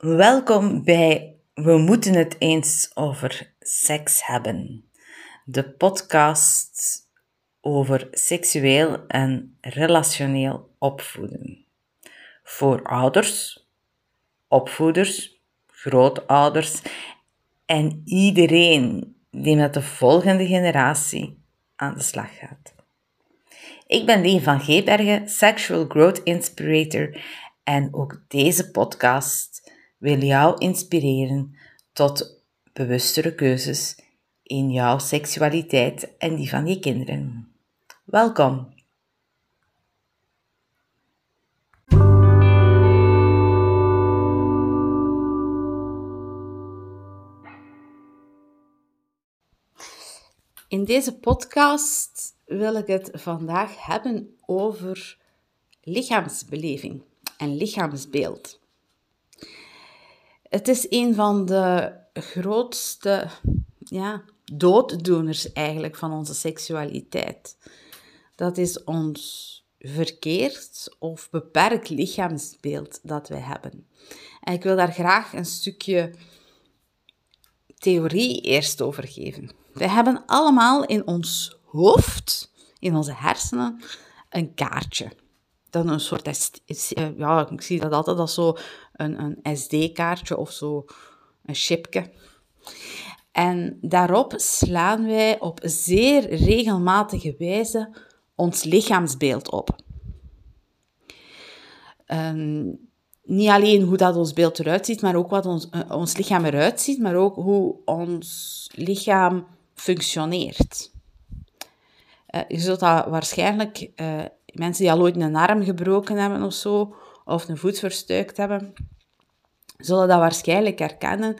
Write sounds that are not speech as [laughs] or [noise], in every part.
Welkom bij We moeten het eens over seks hebben. De podcast over seksueel en relationeel opvoeden. Voor ouders, opvoeders, grootouders en iedereen die met de volgende generatie aan de slag gaat. Ik ben Leen van Geebergen, Sexual Growth Inspirator en ook deze podcast wil jou inspireren tot bewustere keuzes in jouw seksualiteit en die van je kinderen. Welkom! In deze podcast wil ik het vandaag hebben over lichaamsbeleving en lichaamsbeeld. Het is een van de grootste ja, dooddoeners eigenlijk van onze seksualiteit. Dat is ons verkeerd of beperkt lichaamsbeeld dat wij hebben. En ik wil daar graag een stukje theorie eerst over geven. Wij hebben allemaal in ons hoofd, in onze hersenen, een kaartje. Dan een soort, eh, ja, ik zie dat altijd als zo een, een SD-kaartje of zo een chipje. En daarop slaan wij op zeer regelmatige wijze ons lichaamsbeeld op. niet alleen hoe dat ons beeld eruit ziet, maar ook wat ons, uh, ons lichaam eruit ziet, maar ook hoe ons lichaam functioneert. Uh, je zult dat waarschijnlijk, mensen die al ooit een arm gebroken hebben of zo, of een voet verstuikt hebben, zullen dat waarschijnlijk herkennen.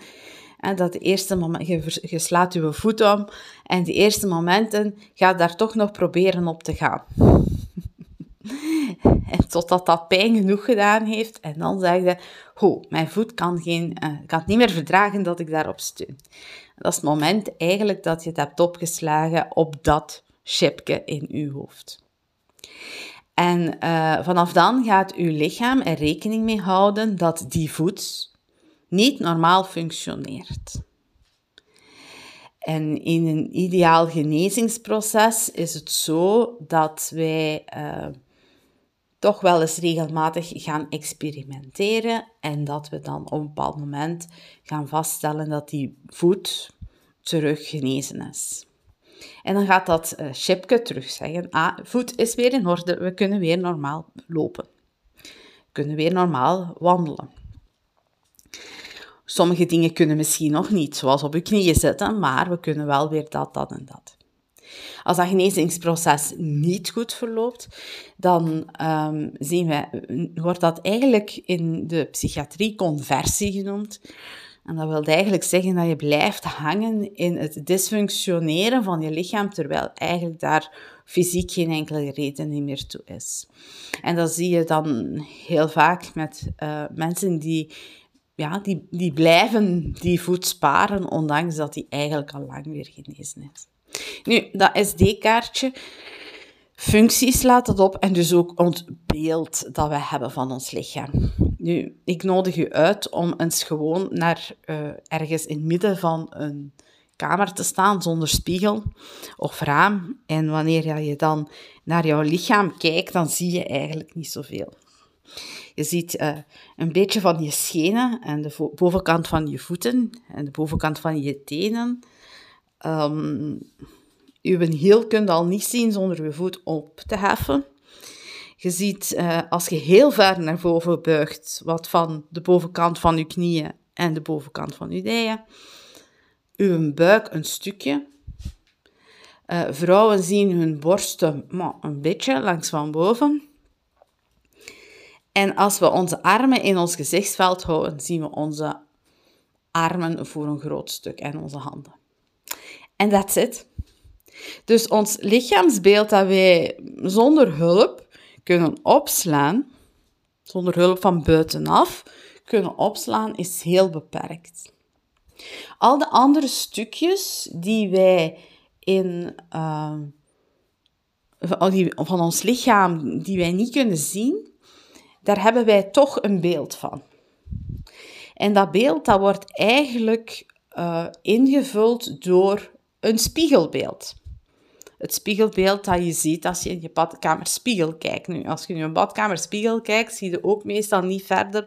En dat eerste moment, je, slaat je voet om en de eerste momenten gaat daar toch nog proberen op te gaan. [laughs] en totdat dat pijn genoeg gedaan heeft. En dan zeg je, ho, mijn voet kan, geen, uh, kan het niet meer verdragen dat ik daarop steun. Dat is het moment eigenlijk dat je het hebt opgeslagen op dat chipje in je hoofd. En uh, vanaf dan gaat uw lichaam er rekening mee houden dat die voet niet normaal functioneert. En in een ideaal genezingsproces is het zo dat wij uh, toch wel eens regelmatig gaan experimenteren en dat we dan op een bepaald moment gaan vaststellen dat die voet terug genezen is. En dan gaat dat uh, chipje terug zeggen, ah, voet is weer in orde, we kunnen weer normaal lopen. We kunnen weer normaal wandelen. Sommige dingen kunnen misschien nog niet, zoals op je knieën zitten, maar we kunnen wel weer dat, dat en dat. Als dat genezingsproces niet goed verloopt, dan um, zien we, wordt dat eigenlijk in de psychiatrie conversie genoemd. En dat wil eigenlijk zeggen dat je blijft hangen in het dysfunctioneren van je lichaam, terwijl eigenlijk daar fysiek geen enkele reden meer toe is. En dat zie je dan heel vaak met uh, mensen die, ja, die, die blijven die voet sparen, ondanks dat die eigenlijk al lang weer genezen is. Nu, dat SD-kaartje, functies laat het op en dus ook ons beeld dat we hebben van ons lichaam. Nu, ik nodig u uit om eens gewoon naar uh, ergens in het midden van een kamer te staan zonder spiegel of raam. En wanneer je dan naar jouw lichaam kijkt, dan zie je eigenlijk niet zoveel. Je ziet uh, een beetje van je schenen en de bovenkant van je voeten en de bovenkant van je tenen. Um, uw hiel kunt al niet zien zonder je voet op te heffen. Je ziet, uh, als je heel ver naar boven buigt, wat van de bovenkant van je knieën en de bovenkant van je dijen. Uw buik een stukje. Uh, vrouwen zien hun borsten maar, een beetje langs van boven. En als we onze armen in ons gezichtsveld houden, zien we onze armen voor een groot stuk en onze handen. En that's it. Dus ons lichaamsbeeld dat wij zonder hulp kunnen opslaan, zonder hulp van buitenaf kunnen opslaan, is heel beperkt. Al de andere stukjes die wij in, uh, van ons lichaam, die wij niet kunnen zien, daar hebben wij toch een beeld van. En dat beeld dat wordt eigenlijk uh, ingevuld door een spiegelbeeld. Het spiegelbeeld dat je ziet als je in je badkamerspiegel kijkt. Nu, als je in je badkamerspiegel kijkt, zie je ook meestal niet verder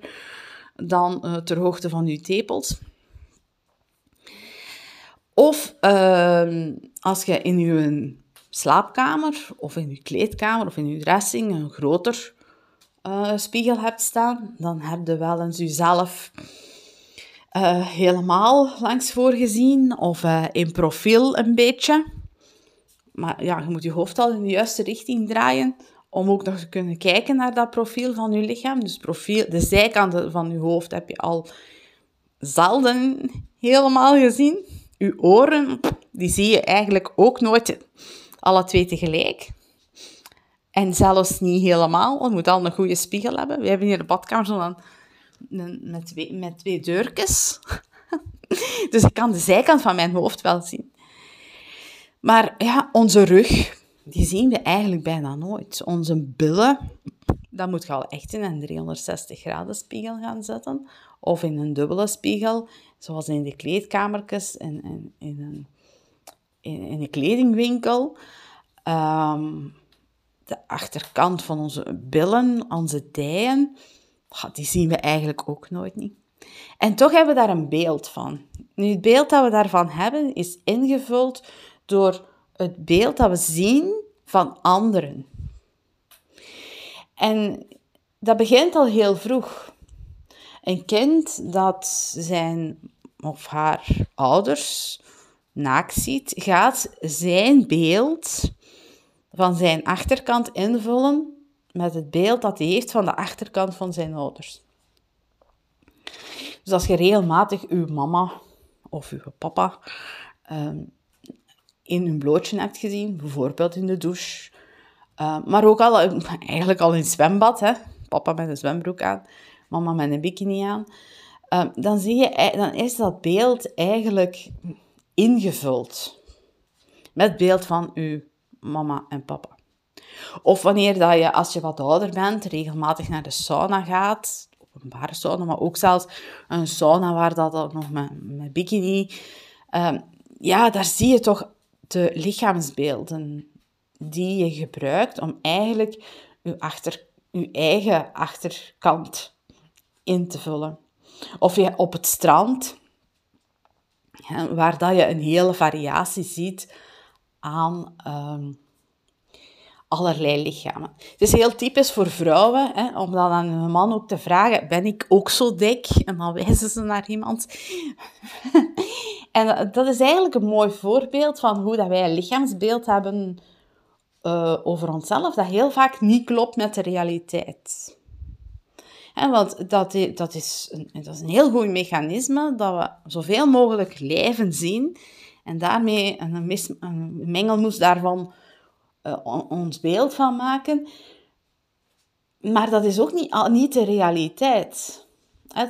dan uh, ter hoogte van je tepels. Of uh, als je in je slaapkamer of in je kleedkamer of in je dressing een groter uh, spiegel hebt staan, dan heb je wel eens jezelf uh, helemaal langs voor gezien of in profiel een beetje. Maar ja, je moet je hoofd al in de juiste richting draaien om ook nog te kunnen kijken naar dat profiel van je lichaam. Dus profiel, de zijkanten van je hoofd heb je al zelden helemaal gezien. Je oren, die zie je eigenlijk ook nooit alle twee tegelijk. En zelfs niet helemaal. Je moet al een goede spiegel hebben. We hebben hier de badkamer zo dan met, twee, met twee deurtjes. [laughs] dus ik kan de zijkant van mijn hoofd wel zien. Maar ja, onze rug, die zien we eigenlijk bijna nooit. Onze billen, dat moet je al echt in een 360 graden spiegel gaan zetten. Of in een dubbele spiegel, zoals in de kleedkamertjes en in, een, in, in een kledingwinkel. Ehm, de achterkant van onze billen, onze dijen, die zien we eigenlijk ook nooit niet. En toch hebben we daar een beeld van. Nu, het beeld dat we daarvan hebben is ingevuld door het beeld dat we zien van anderen. En dat begint al heel vroeg. Een kind dat zijn of haar ouders naakt ziet, gaat zijn beeld van zijn achterkant invullen met het beeld dat hij heeft van de achterkant van zijn ouders. Dus als je regelmatig uw mama of uw papa ehm, in hun blootje hebt gezien, bijvoorbeeld in de douche, uh, maar ook al, [laughs] eigenlijk al in het zwembad, hè? papa met een zwembroek aan, mama met een bikini aan, uh, dan, zie je, dan is dat beeld eigenlijk ingevuld met beeld van uw mama en papa. Of wanneer dat je, als je wat ouder bent, regelmatig naar de sauna gaat, openbare sauna, maar ook zelfs een sauna waar dat nog met, met bikini, ja, daar zie je toch de lichaamsbeelden die je gebruikt om eigenlijk je, achter, eigen achterkant in te vullen. Of je op het strand, waar dat je een hele variatie ziet aan ehm, allerlei lichamen. Het is heel typisch voor vrouwen, hè, om dan aan een man ook te vragen, ben ik ook zo dik? En dan wijzen ze naar iemand. [laughs] en dat is eigenlijk een mooi voorbeeld van hoe dat wij een lichaamsbeeld hebben uh, over onszelf, dat heel vaak niet klopt met de realiteit. En want dat, dat, is een, is een heel goed mechanisme, dat we zoveel mogelijk lijven zien en daarmee een, een mengelmoes daarvan uh, ons beeld van maken. Maar dat is ook niet, niet de realiteit.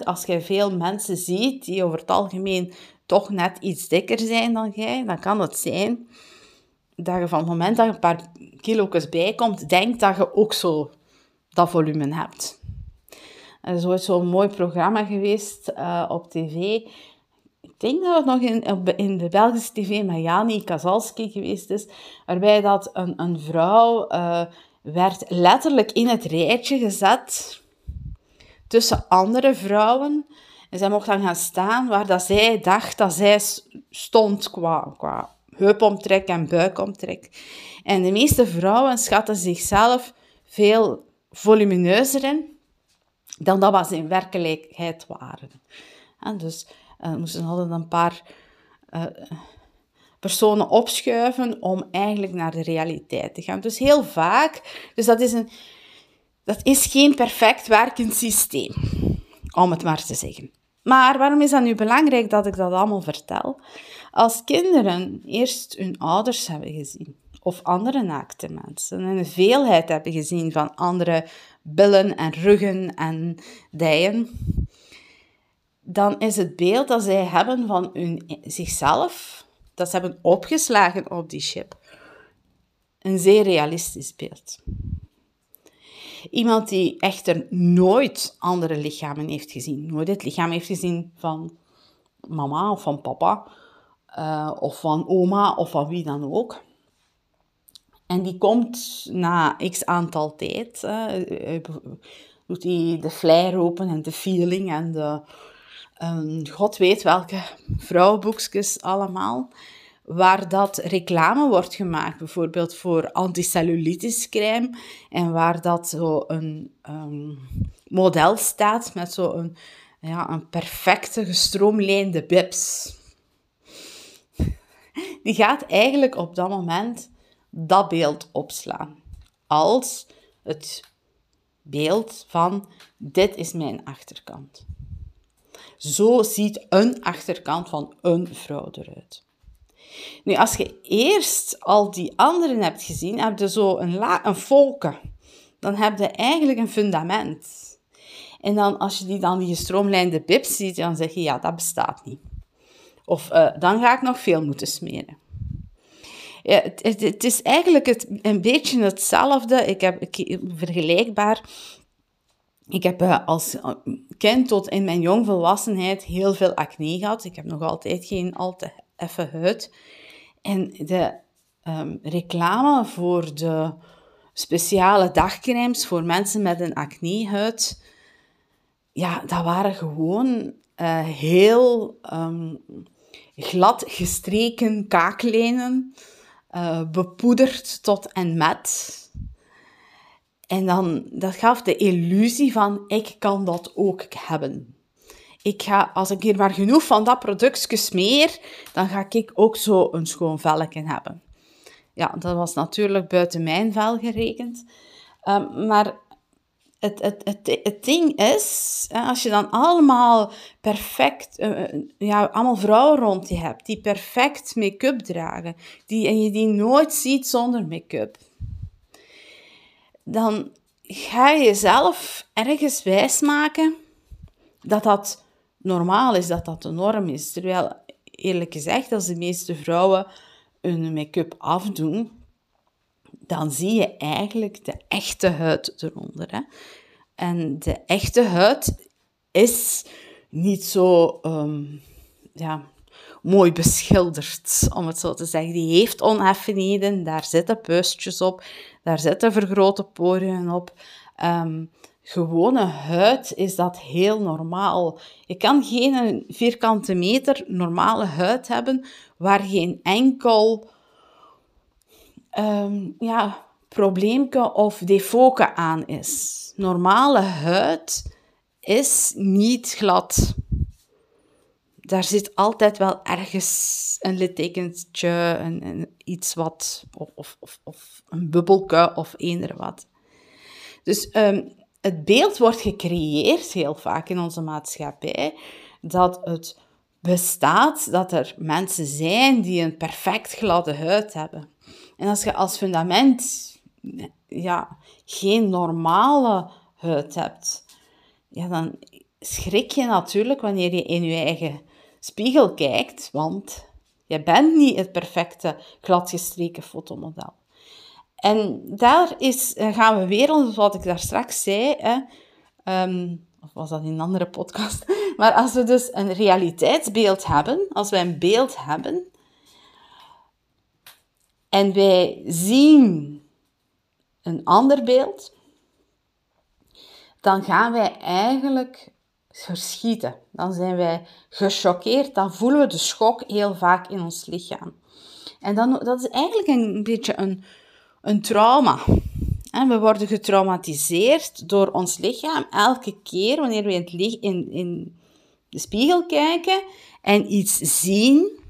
Als je veel mensen ziet die over het algemeen toch net iets dikker zijn dan jij, dan kan het zijn dat je van het moment dat je een paar kilo's bijkomt, denkt dat je ook zo dat volume hebt. Er is ooit zo'n mooi programma geweest uh, op tv ik denk dat het nog in, in de Belgische tv met Jani Kazalski geweest is, waarbij dat een, een vrouw uh, werd letterlijk in het rijtje gezet tussen andere vrouwen. En zij mocht dan gaan staan waar dat zij dacht dat zij stond qua, qua heupomtrek en buikomtrek. En de meeste vrouwen schatten zichzelf veel volumineuzer in dan dat ze in werkelijkheid waren. En dus moesten altijd een paar uh, personen opschuiven om eigenlijk naar de realiteit te gaan. Dus heel vaak, dus dat is, een, dat is geen perfect werkend systeem, om het maar te zeggen. Maar waarom is dat nu belangrijk dat ik dat allemaal vertel? Als kinderen eerst hun ouders hebben gezien, of andere naakte mensen, en een veelheid hebben gezien van andere billen en ruggen en dijen, dan is het beeld dat zij hebben van hun, zichzelf, dat ze hebben opgeslagen op die chip, een zeer realistisch beeld. Iemand die echter nooit andere lichamen heeft gezien. Nooit het lichaam heeft gezien van mama of van papa. Uh, of van oma of van wie dan ook. En die komt na x aantal tijd, uh, doet hij de flyer open en de feeling en de, um, god weet welke vrouwenboekjes allemaal, waar dat reclame wordt gemaakt, bijvoorbeeld voor anticellulitiscrème, en waar dat zo een um, model staat met zo een, ja, een perfecte gestroomlijnde bips. [laughs] Die gaat eigenlijk op dat moment dat beeld opslaan. Als het beeld van dit is mijn achterkant. Zo ziet een achterkant van een vrouw eruit. Nu, als je eerst al die anderen hebt gezien, heb je zo een, la een volken. Dan heb je eigenlijk een fundament. En dan, als je die dan die gestroomlijnde bips ziet, dan zeg je, ja, dat bestaat niet. Of uh, dan ga ik nog veel moeten smeren. Ja, het, het, is eigenlijk het, een beetje hetzelfde. Ik heb vergelijkbaar. Ik heb uh, als kind tot in mijn jongvolwassenheid heel veel acne gehad. Ik heb nog altijd geen al te effe huid. En de um, reclame voor de speciale dagcremes voor mensen met een acnehuid, ja, dat waren gewoon uh, heel um, glad gestreken kaaklijnen bepoederd tot en met. En dan, dat gaf de illusie van, ik kan dat ook hebben. Ik ga, als ik hier maar genoeg van dat productje smeer, dan ga ik ook zo een schoon velken hebben. Ja, dat was natuurlijk buiten mijn vel gerekend. Um, maar het, het, het, het ding is, als je dan allemaal perfect, uh, ja, allemaal vrouwen rond je hebt, die perfect make-up dragen, die, en je die nooit ziet zonder make-up, dan ga je jezelf ergens wijsmaken dat dat normaal is, dat dat de norm is. Terwijl, eerlijk gezegd, als de meeste vrouwen hun make-up afdoen, dan zie je eigenlijk de echte huid eronder. Hè? En de echte huid is niet zo ehm, ja, mooi beschilderd, om het zo te zeggen. Die heeft oneffenheden, daar zitten puistjes op, daar zitten vergrote poriën op. Um, gewone huid is dat heel normaal. Je kan geen vierkante meter normale huid hebben waar geen enkel um, ja, probleempje of defoke aan is. Normale huid is niet glad. Daar zit altijd wel ergens een littekentje, een, een, iets wat, of, of, of een bubbelke of eender wat. Dus um, het beeld wordt gecreëerd heel vaak in onze maatschappij dat het bestaat dat er mensen zijn die een perfect gladde huid hebben. En als je als fundament ja, geen normale huid hebt, ja, dan schrik je natuurlijk wanneer je in je eigen spiegel kijkt, want je bent niet het perfecte gladgestreken fotomodel. En daar is, eh, gaan we weer, wat ik daar straks zei, hè, ehm, of was dat in een andere podcast, [laughs] maar als we dus een realiteitsbeeld hebben, als wij een beeld hebben, en wij zien een ander beeld, dan gaan wij eigenlijk verschieten. Dan zijn wij gechoqueerd, dan voelen we de schok heel vaak in ons lichaam. En dan, dat is eigenlijk een beetje een, een trauma. En we worden getraumatiseerd door ons lichaam elke keer wanneer we in, het in, in de spiegel kijken en iets zien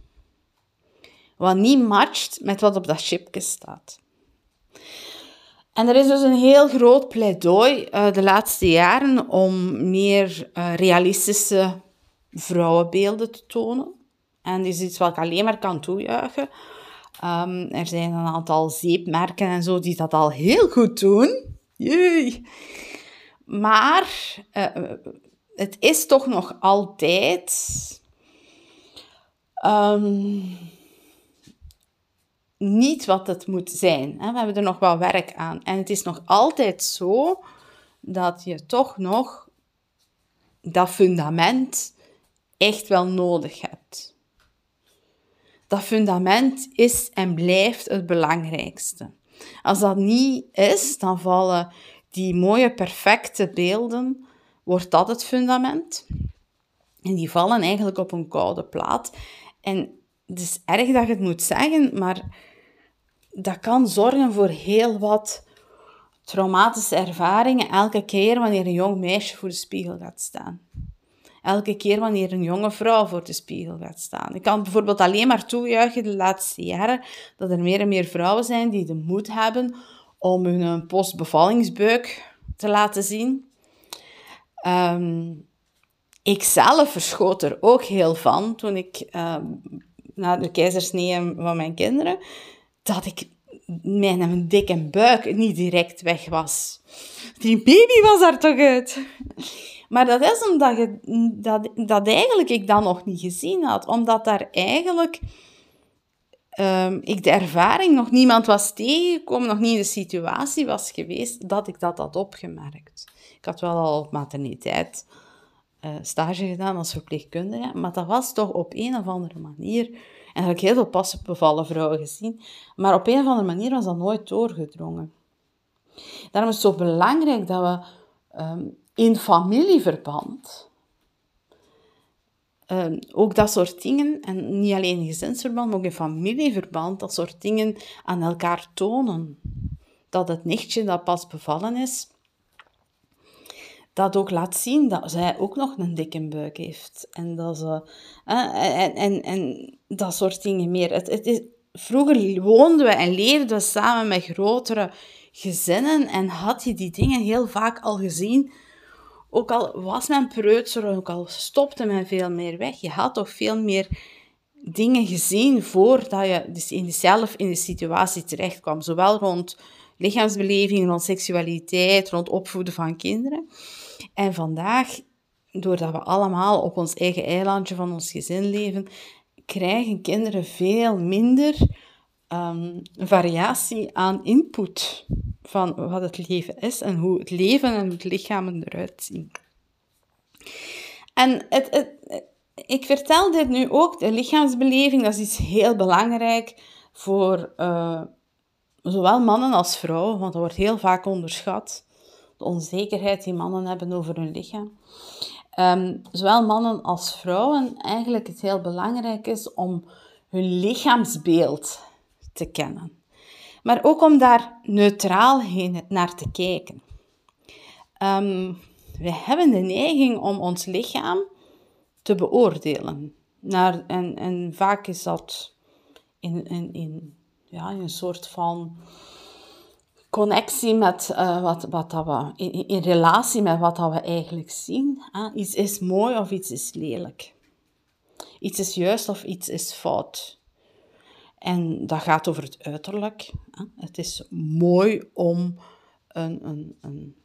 wat niet matcht met wat op dat chipje staat. En er is dus een heel groot pleidooi uh, de laatste jaren om meer uh, realistische vrouwenbeelden te tonen. En dit is iets wat ik alleen maar kan toejuichen. Um, er zijn een aantal zeepmerken en zo die dat al heel goed doen. Jee. Maar uh, het is toch nog altijd um, niet wat het moet zijn. We hebben er nog wel werk aan. En het is nog altijd zo dat je toch nog dat fundament echt wel nodig hebt. Dat fundament is en blijft het belangrijkste. Als dat niet is, dan vallen die mooie, perfecte beelden, wordt dat het fundament. En die vallen eigenlijk op een koude plaat. En het is erg dat je het moet zeggen, maar dat kan zorgen voor heel wat traumatische ervaringen elke keer wanneer een jong meisje voor de spiegel gaat staan. Elke keer wanneer een jonge vrouw voor de spiegel gaat staan. Ik kan bijvoorbeeld alleen maar toejuichen de laatste jaren dat er meer en meer vrouwen zijn die de moed hebben om hun postbevallingsbuik te laten zien. Um, ik zelf verschoot er ook heel van toen ik uh, na de keizersnee van mijn kinderen, dat ik mijn dikke buik niet direct weg was. Die baby was er toch uit. Maar dat is omdat je, dat, dat eigenlijk ik dat nog niet gezien had. Omdat daar eigenlijk um, ik de ervaring nog niemand was tegengekomen, nog niet in de situatie was geweest dat ik dat had opgemerkt. Ik had wel al op materniteit uh, stage gedaan als verpleegkundige, maar dat was toch op een of andere manier... En heb ik heel veel pas bevallen vrouwen gezien, maar op een of andere manier was dat nooit doorgedrongen. Daarom is het zo belangrijk dat we um, in familieverband um, ook dat soort dingen, en niet alleen in gezinsverband, maar ook in familieverband, dat soort dingen aan elkaar tonen. Dat het nichtje dat pas bevallen is, dat ook laat zien dat zij ook nog een dikke buik heeft. En dat, ze, en, en, en dat soort dingen meer. Het, het is, vroeger woonden we en leefden we samen met grotere gezinnen en had je die dingen heel vaak al gezien. Ook al was men preutser, ook al stopte men veel meer weg, je had toch veel meer dingen gezien voordat je dus in zelf in de situatie terecht kwam. Zowel rond lichaamsbeleving, rond seksualiteit, rond opvoeden van kinderen. En vandaag, doordat we allemaal op ons eigen eilandje van ons gezin leven, krijgen kinderen veel minder um, variatie aan input van wat het leven is en hoe het leven en het lichaam eruit zien. En het, ik vertel dit nu ook, de lichaamsbeleving, dat is iets heel belangrijk voor uh, zowel mannen als vrouwen, want dat wordt heel vaak onderschat de onzekerheid die mannen hebben over hun lichaam. Um, zowel mannen als vrouwen eigenlijk het heel belangrijk is om hun lichaamsbeeld te kennen. Maar ook om daar neutraal naar te kijken. Um, we hebben de neiging om ons lichaam te beoordelen. Naar, en, en vaak is dat in, in, in, ja, in een soort van connectie met uh, wat, wat dat we, in, in, relatie met wat dat we eigenlijk zien. Hè? Iets is mooi of iets is lelijk. Iets is juist of iets is fout. En dat gaat over het uiterlijk. Hè? Het is mooi om een, een, een,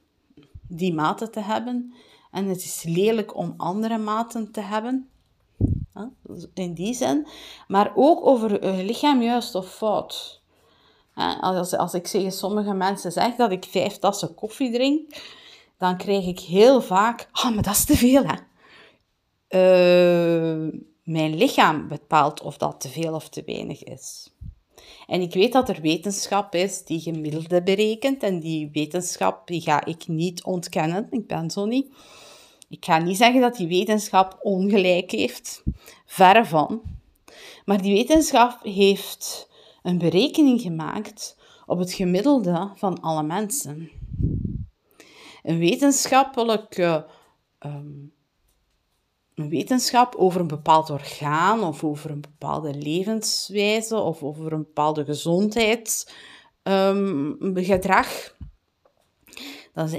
die maten te hebben. En het is lelijk om andere maten te hebben. Hè? In die zin. Maar ook over je lichaam juist of fout. Als, als ik tegen sommige mensen zeg dat ik vijf tassen koffie drink, dan krijg ik heel vaak, oh, maar dat is te veel, hè. Uh, mijn lichaam bepaalt of dat te veel of te weinig is. En ik weet dat er wetenschap is die gemiddelde berekent en die wetenschap die ga ik niet ontkennen. Ik ben zo niet. Ik ga niet zeggen dat die wetenschap ongelijk heeft. Verre van. Maar die wetenschap heeft een berekening gemaakt op het gemiddelde van alle mensen. Een wetenschappelijke um, een wetenschap over een bepaald orgaan of over een bepaalde levenswijze of over een bepaalde gezondheidsgedrag. dat,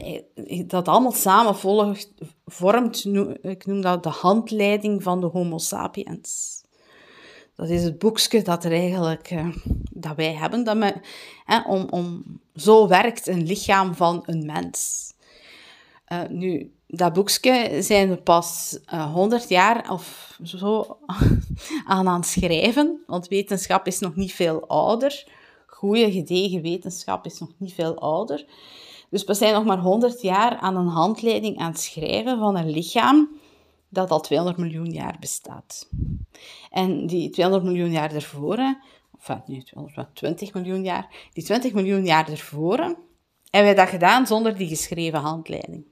dat allemaal samen volgt, vormt, ik noem dat de handleiding van de Homo sapiens. Dat is het boekje dat er eigenlijk uh, dat wij hebben. Dat hè, om, om, zo werkt een lichaam van een mens. Uh, nu, dat boekje zijn we pas uh, eh, 100 jaar of zo [laughs] aan aan het schrijven. Want wetenschap is nog niet veel ouder. Goede, gedegen wetenschap is nog niet veel ouder. Dus we zijn nog maar 100 jaar aan een handleiding aan het schrijven van een lichaam dat al 200 miljoen jaar bestaat. En die 200 miljoen jaar ervoor, of nu 20 miljoen jaar, die 20 miljoen jaar ervoor, hebben wij dat gedaan zonder die geschreven handleiding.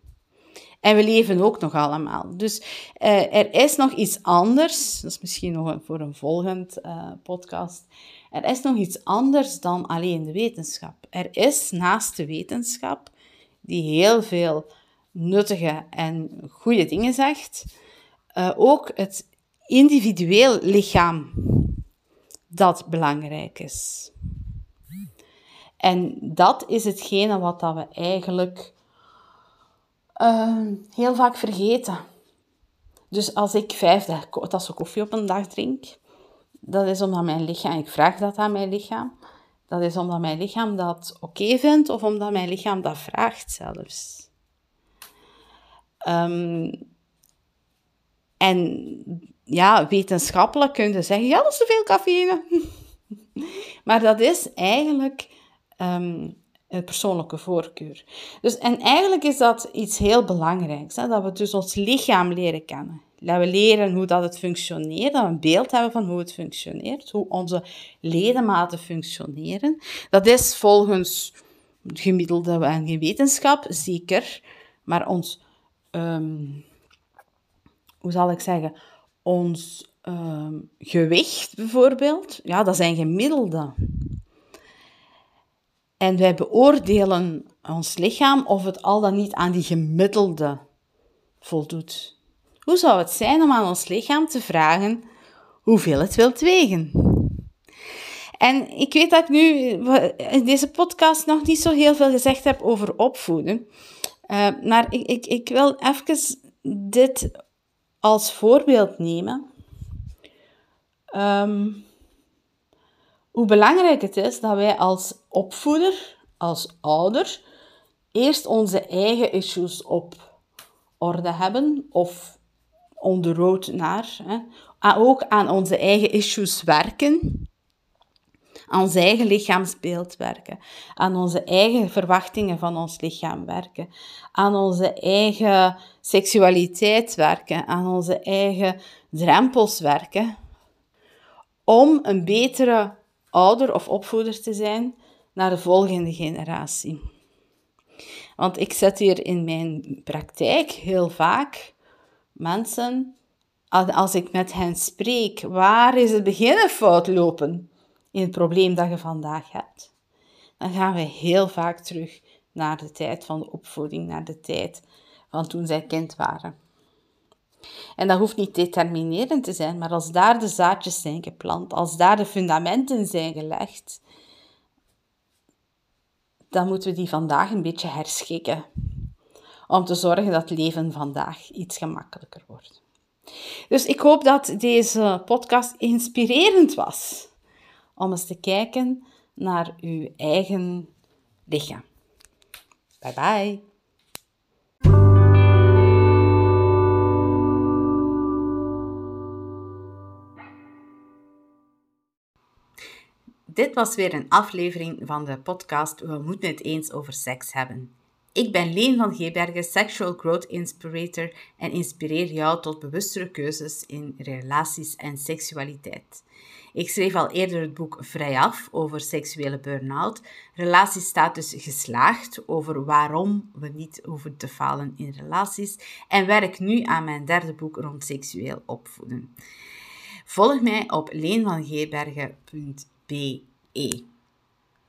En we leven ook nog allemaal. Dus uh, er is nog iets anders, dat is misschien nog voor een volgend uh, podcast. Er is nog iets anders dan alleen de wetenschap. Er is naast de wetenschap, die heel veel nuttige en goede dingen zegt, uh, ook het individueel lichaam dat belangrijk is. En dat is hetgene wat dat we eigenlijk uh, heel vaak vergeten. Dus als ik vijf tassen koffie op een dag drink, dat is omdat mijn lichaam, ik vraag dat aan mijn lichaam, dat is omdat mijn lichaam dat oké vindt of omdat mijn lichaam dat vraagt zelfs. Um, en ja, wetenschappelijk kun je zeggen, ja, dat is te veel cafeïne. [laughs] maar dat is eigenlijk um, een persoonlijke voorkeur. Dus, en eigenlijk is dat iets heel belangrijks, hè, dat we dus ons lichaam leren kennen. Dat we leren hoe dat het functioneert, dat we een beeld hebben van hoe het functioneert, hoe onze ledematen functioneren. Dat is volgens gemiddelde en wetenschap zeker, maar ons, um, hoe zal ik zeggen, ons um, gewicht bijvoorbeeld, ja, dat zijn gemiddelde. En wij beoordelen ons lichaam of het al dan niet aan die gemiddelde voldoet. Hoe zou het zijn om aan ons lichaam te vragen hoeveel het wilt wegen? En ik weet dat ik nu in deze podcast nog niet zo heel veel gezegd heb over opvoeden. Uh, maar ik, ik, ik wil even dit als voorbeeld nemen. Um, hoe belangrijk het is dat wij als opvoeder, als ouder, eerst onze eigen issues op orde hebben of on the road naar. Hè. Ook aan onze eigen issues werken, aan ons eigen lichaamsbeeld werken, aan onze eigen verwachtingen van ons lichaam werken, aan onze eigen seksualiteit werken, aan onze eigen drempels werken, om een betere ouder of opvoeder te zijn naar de volgende generatie. Want ik zet hier in mijn praktijk heel vaak mensen, als ik met hen spreek, waar is het beginnen fout lopen in het probleem dat je vandaag hebt? Dan gaan we heel vaak terug naar de tijd van de opvoeding, naar de tijd van toen zij kind waren. En dat hoeft niet determinerend te zijn, maar als daar de zaadjes zijn geplant, als daar de fundamenten zijn gelegd, dan moeten we die vandaag een beetje herschikken. Om te zorgen dat leven vandaag iets gemakkelijker wordt. Dus ik hoop dat deze podcast inspirerend was om eens te kijken naar uw eigen lichaam. Bye bye. Dit was weer een aflevering van de podcast We moeten het eens over seks hebben. Ik ben Leen van Gebergen, Sexual Growth Inspirator en inspireer jou tot bewustere keuzes in relaties en seksualiteit. Ik schreef al eerder het boek Vrijaf over seksuele burn-out, relatiestatus geslaagd over waarom we niet hoeven te falen in relaties en werk nu aan mijn derde boek rond seksueel opvoeden. Volg mij op leenvangebergen.be.